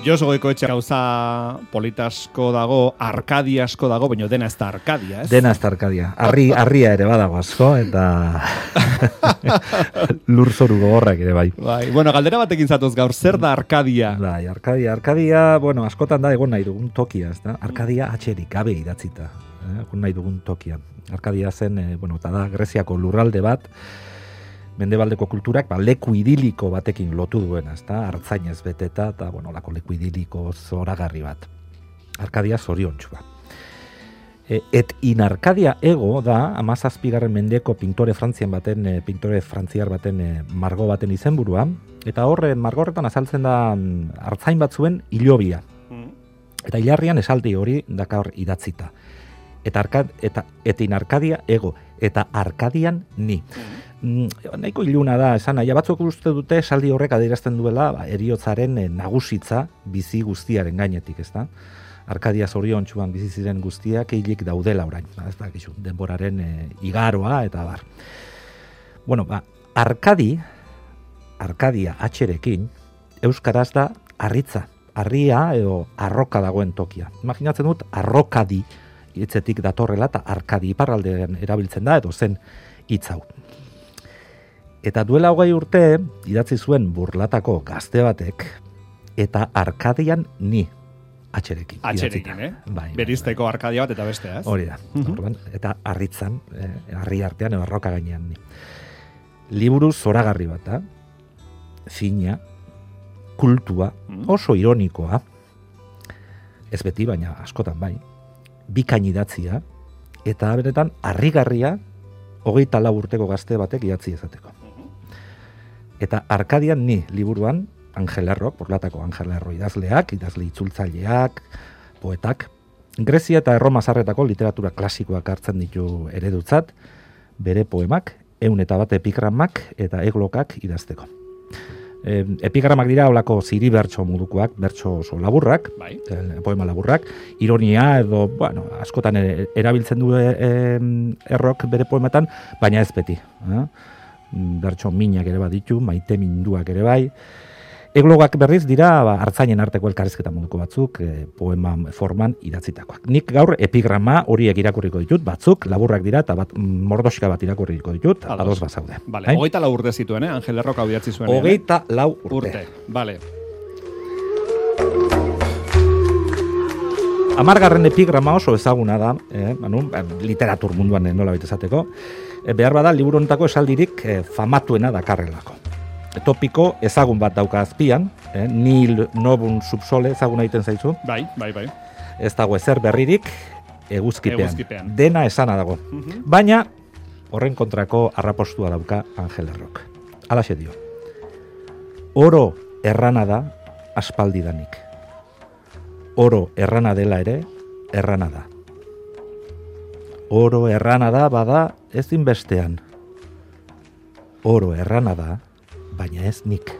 Jos goiko etxe gauza politasko dago, arkadia asko dago, baina dena ez da arkadia, ez? Dena ez da arkadia. Arri, arria ere badago asko, eta lur zoru gogorrak ere bai. Bai, bueno, galdera batekin zatoz gaur, zer da arkadia? Bai, arkadia, arkadia, bueno, askotan da egon nahi dugun tokia, ez da? Arkadia atxerik gabe idatzita, eh? egon nahi dugun tokia. Arkadia zen, eh, bueno, eta da Greziako lurralde bat, mendebaldeko kulturak ba, leku idiliko batekin lotu duena, ezta? Artzainez beteta eta bueno, lako leku idiliko zoragarri bat. Arkadia zoriontsu bat. E, et in Arkadia ego da, amazazpigarren mendeko pintore frantzian baten, e, pintore frantziar baten e, margo baten izenburua, eta horre margorretan azaltzen da mm, artzain batzuen ilobia. Mm. Eta hilarrian esaldi hori dakar idatzita. Eta, arkad, eta etin Arkadia ego, eta Arkadian ni. Mm mm, nahiko iluna da, esan nahi, batzuk uste dute saldi horrek adierazten duela, ba, eriotzaren e, nagusitza bizi guztiaren gainetik, ez da? Arkadia zorion txuan bizi ziren guztiak hilik daudela orain, ba, ez da, gizu, denboraren e, igaroa eta bar. Bueno, ba, Arkadi, Arkadia atxerekin, Euskaraz da arritza, arria edo arroka dagoen tokia. Imaginatzen dut, arrokadi, hitzetik datorrela eta arkadi iparraldean erabiltzen da, edo zen hitz hau. Eta duela hogei urte, idatzi zuen burlatako gazte batek, eta arkadian ni atxerekin. Atxerekin, eh? Bai, bai, Berizteko bai. arkadia bat eta bestea, ez? Hori da. Mhm. Eta arritzan, eh, harri artean, arroka gainean ni. Liburu zoragarri bat, eh? fina, kultua, mhm. oso ironikoa, ez beti, baina askotan bai, bikain idatzia, eta benetan, harrigarria, hogeita lau urteko gazte batek idatzi ezateko. Eta Arkadian ni liburuan Angel Erro, porlatako Angel Erro idazleak, idazle itzultzaileak, poetak, Grezia eta Erroma zarretako literatura klasikoak hartzen ditu eredutzat, bere poemak, eun eta bat epigramak eta eglokak idazteko. E, epigramak dira olako ziri bertso modukoak, bertso oso laburrak, bai. e, poema laburrak, ironia edo, bueno, askotan erabiltzen du e, errok bere poemetan, baina ez beti. Eh? bertso minak ere baditu, maite minduak ere bai. Eglogak berriz dira ba, hartzainen arteko elkarrizketa moduko batzuk e, poema forman idatzitakoak. Nik gaur epigrama horiek irakurriko ditut, batzuk laburrak dira eta bat mm, mordoska bat irakurriko ditut, ados, ados bazaude. Vale, hogeita lau urte zituen, eh? Angel Erroka idatzi zuen. Eh? Hogeita lau urte. urte. Vale. Amargarren epigrama oso ezaguna da, eh, manu, literatur munduan nola baita esateko, e, behar bada liburu honetako esaldirik e, famatuena dakarrelako. Topiko ezagun bat dauka azpian, e, nil nobun subsole ezaguna egiten zaizu. Bai, bai, bai. Ez dago ezer berririk eguzkipean. Dena esana dago. Mhm. Baina horren kontrako arrapostua dauka Angel Errok. Alaxe dio. Oro errana da aspaldidanik. Oro errana dela ere, errana da oro errana da bada ezin bestean. Oro errana da, baina ez nik.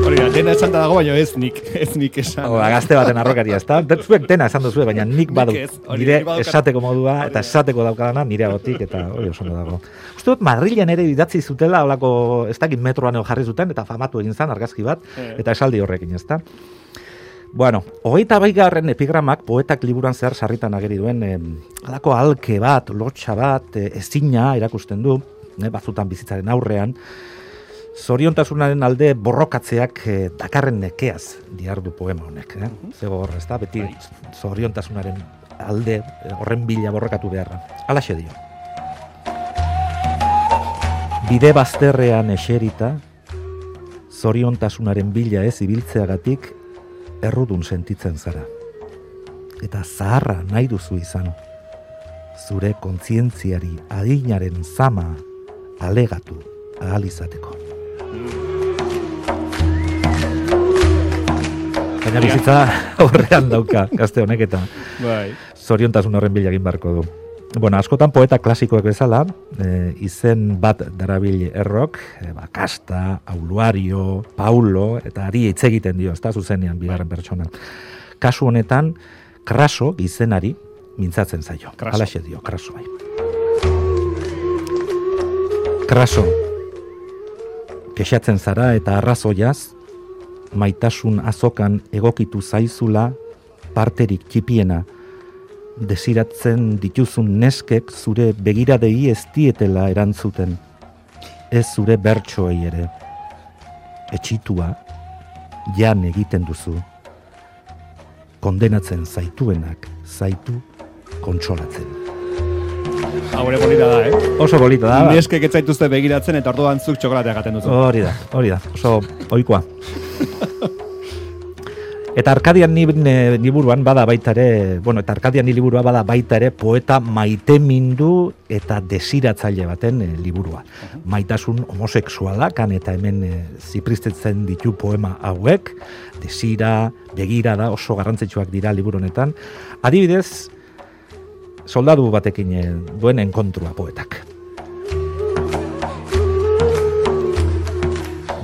Hori da, dena esan dago, baina ez nik, ez nik esan. Hora, gazte baten arrokaria, ez da? Zuek dena esan duzu, baina nik badu. Nire esateko modua, eta esateko daukadana, nire agotik, eta hori oso dago. Uste dut, Madrilen ere idatzi zutela, holako, ez dakit metroan jarri zuten, eta famatu egin zen, argazki bat, eh. eta esaldi horrekin, ez da? Bueno, hogeita baigarren epigramak poetak liburan zehar sarritan ageri duen eh, alako alke bat, lotxa bat, eh, ezina erakusten du, eh, bazutan bizitzaren aurrean, zoriontasunaren alde borrokatzeak eh, dakarren nekeaz diardu poema honek. Eh? Mhm. Zego horra, ez da, beti bai. zoriontasunaren alde eh, horren bila borrokatu beharra. Alaxe dio. Bide bazterrean eserita, zoriontasunaren bila ez ibiltzeagatik errudun sentitzen zara. Eta zaharra nahi duzu izan, zure kontzientziari adinaren zama alegatu ahal izateko. Baina bizitza horrean dauka, gazte honek eta bai. zoriontasun horren bilagin barko du. Bueno, askotan poeta klasikoek bezala, e, izen bat darabil errok, e, ba, Kasta, Auluario, Paulo, eta ari hitz egiten dio, ez da, zuzenean, bigarren pertsona. Kasu honetan, kraso izenari mintzatzen zaio. Kraso. dio, kraso bai. Kraso, kexatzen zara eta arrazoiaz, maitasun azokan egokitu zaizula parterik txipiena, desiratzen dituzun neskek zure begiradei ez dietela erantzuten, ez zure bertsoei ere. Etxitua, jan egiten duzu, kondenatzen zaituenak zaitu kontsolatzen. Haure polita da, eh? Oso bolita da. ba? Neskek ez zaituzte begiratzen eta orduan zuk txokolatea gaten duzu. Hori da, hori da, oso oikoa. Eta Arkadian ni, ne, liburuan bada baita ere, bueno, eta Arkadian ni liburua bada baita ere poeta maitemindu eta desiratzaile baten eh, liburua. Maitasun homosexuala, kan eta hemen e, zipristetzen ditu poema hauek, desira, begira da, oso garrantzitsuak dira liburu honetan. Adibidez, soldadu batekin eh, duen enkontrua poetak.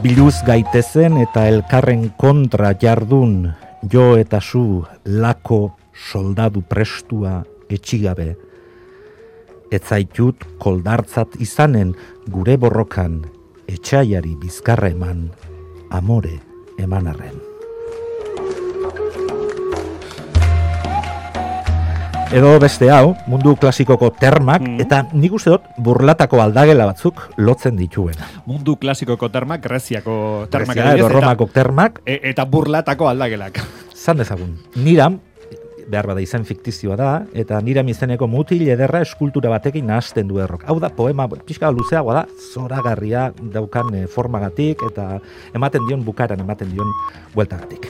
Biluz gaitezen eta elkarren kontra jardun jo eta zu lako soldadu prestua etxigabe. Etzaitut koldartzat izanen gure borrokan etxaiari bizkarra eman, amore emanarren. Edo beste hau, mundu klasikoko termak, Mhm. eta nik uste dut burlatako aldagela batzuk lotzen dituena. Mundu klasikoko termak, Greziako termak Grezia edo eta- Romako termak, e- eta burlatako aldagelak. zan dezagun. Niram, behar bada izen fiktizioa da, eta niram izeneko mutil ederra eskultura batekin nahasten du errok. Hau da poema, pixka luzeagoa da, zoragarria daukan eh, formagatik, eta ematen dion bukaran, ematen dion bueltagatik.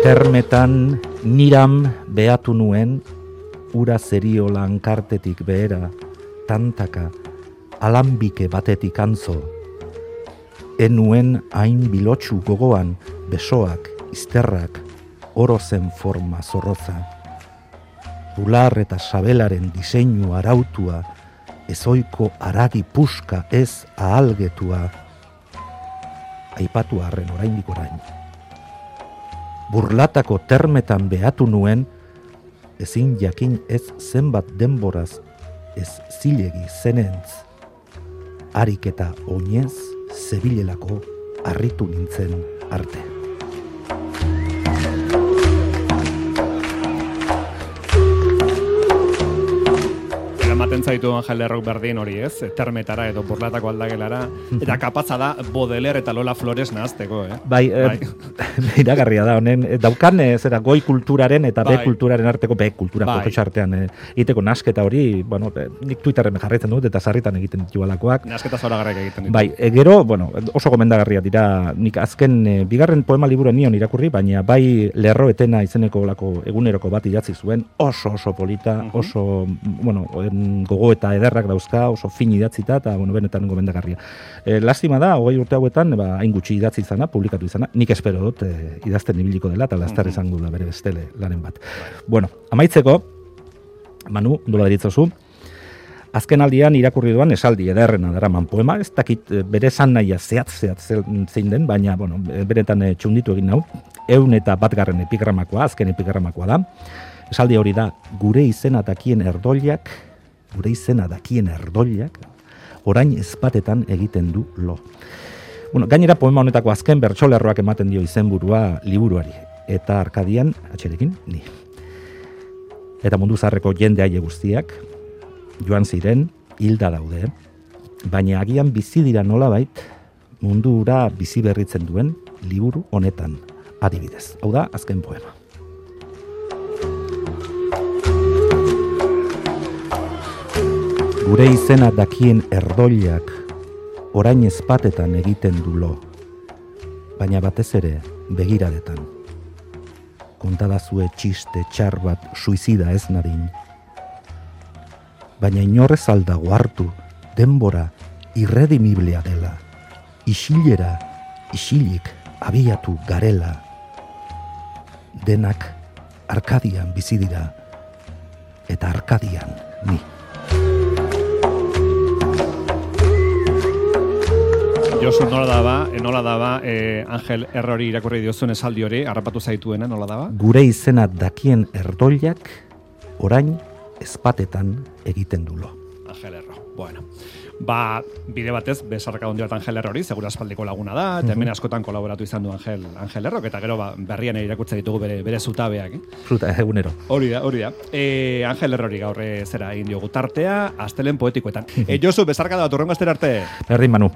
Termetan niram behatu nuen, ura zerio lankartetik behera, tantaka, alambike batetik antzo. Enuen hain bilotxu gogoan, besoak, izterrak, oro zen forma zorroza. Bular eta sabelaren diseinu arautua, ezoiko aragi puska ez ahalgetua, aipatu arren oraindik orain. Burlatako termetan behatu nuen, ezin jakin ez zenbat denboraz ez zilegi zenentz, harik eta oinez zebilelako harritu nintzen arte. Eramaten zaitu Angel berdin hori ez, termetara edo burlatako aldagelara, eta kapatza da Baudelaire eta Lola Flores nahazteko, eh? Bai, Bai. eh, iragarria da, honen, eh, daukan eh, zera goi kulturaren eta B Bai. kulturaren arteko B kultura Bai. artean eh, egiteko nasketa hori, bueno, eh, nik Twitterren jarraitzen dut eta sarritan egiten ditu alakoak. Nasketa zoragarrek egiten ditu. Bai, e, gero, bueno, oso gomendagarria dira, nik azken e, bigarren poema liburuen nion irakurri, baina bai lerro etena izeneko lako eguneroko bat idatzi zuen, oso oso polita, Mhm. oso, bueno, em, gogo eta ederrak dauzka, oso fin idatzita, eta, bueno, benetan gomendagarria. E, lastima da, hogei urte hauetan, ba, hain gutxi idatzi izana, publikatu izana, nik espero dut, e, idazten ibiliko dela, eta laster Mhm. izango da bere bestele laren bat. Bueno, amaitzeko, Manu, dola deritzozu, Azken aldian irakurri duan esaldi ederrena daraman poema, ez dakit eh, bere esan nahia zehatz zehatz zein den, baina bueno, beretan txunditu egin nau, eun eta batgarren epigramakoa, azken epigramakoa da. Esaldi hori da, gure izena dakien erdoiak, gure izena dakien erdoiak, orain ezpatetan egiten du lo. Bueno, gainera poema honetako azken bertsolerroak ematen dio izenburua liburuari, eta arkadian, atxerekin, ni. Eta mundu zarreko jende haie guztiak, joan ziren, hilda daude, baina agian bizi dira nolabait mundura bizi berritzen duen liburu honetan adibidez. Hau da, azken poema. Gure izena dakien erdoilak orain ezpatetan egiten du lo, baina batez ere begiradetan. Kontadazue txiste txar bat suizida ez nadin, baina inorrez aldago hartu denbora irredimiblea dela, isilera, isilik abiatu garela, denak arkadian bizi dira, eta arkadian ni. Josu, nola daba, e, nola daba, eh, Angel Errori irakurri diozuen esaldi hori, harrapatu zaituena, nola daba? Gure izena dakien erdoilak orain ezpatetan egiten dulo. Angel Erro. Bueno, ba, bide batez, besarka ondi bat Angel Errori, segura aspaldiko laguna da, eta hemen askotan kolaboratu izan du Angel, Angel Errok, eta gero ba, berrian irakurtza ditugu bere, bere zutabeak. Eh? Fruta, egunero. Hori da, hori da. E, Angel Errori gaurre zera egin diogu tartea, astelen poetikoetan. e, Josu, besarka da, turrengo astera arte. Berdin, Manu.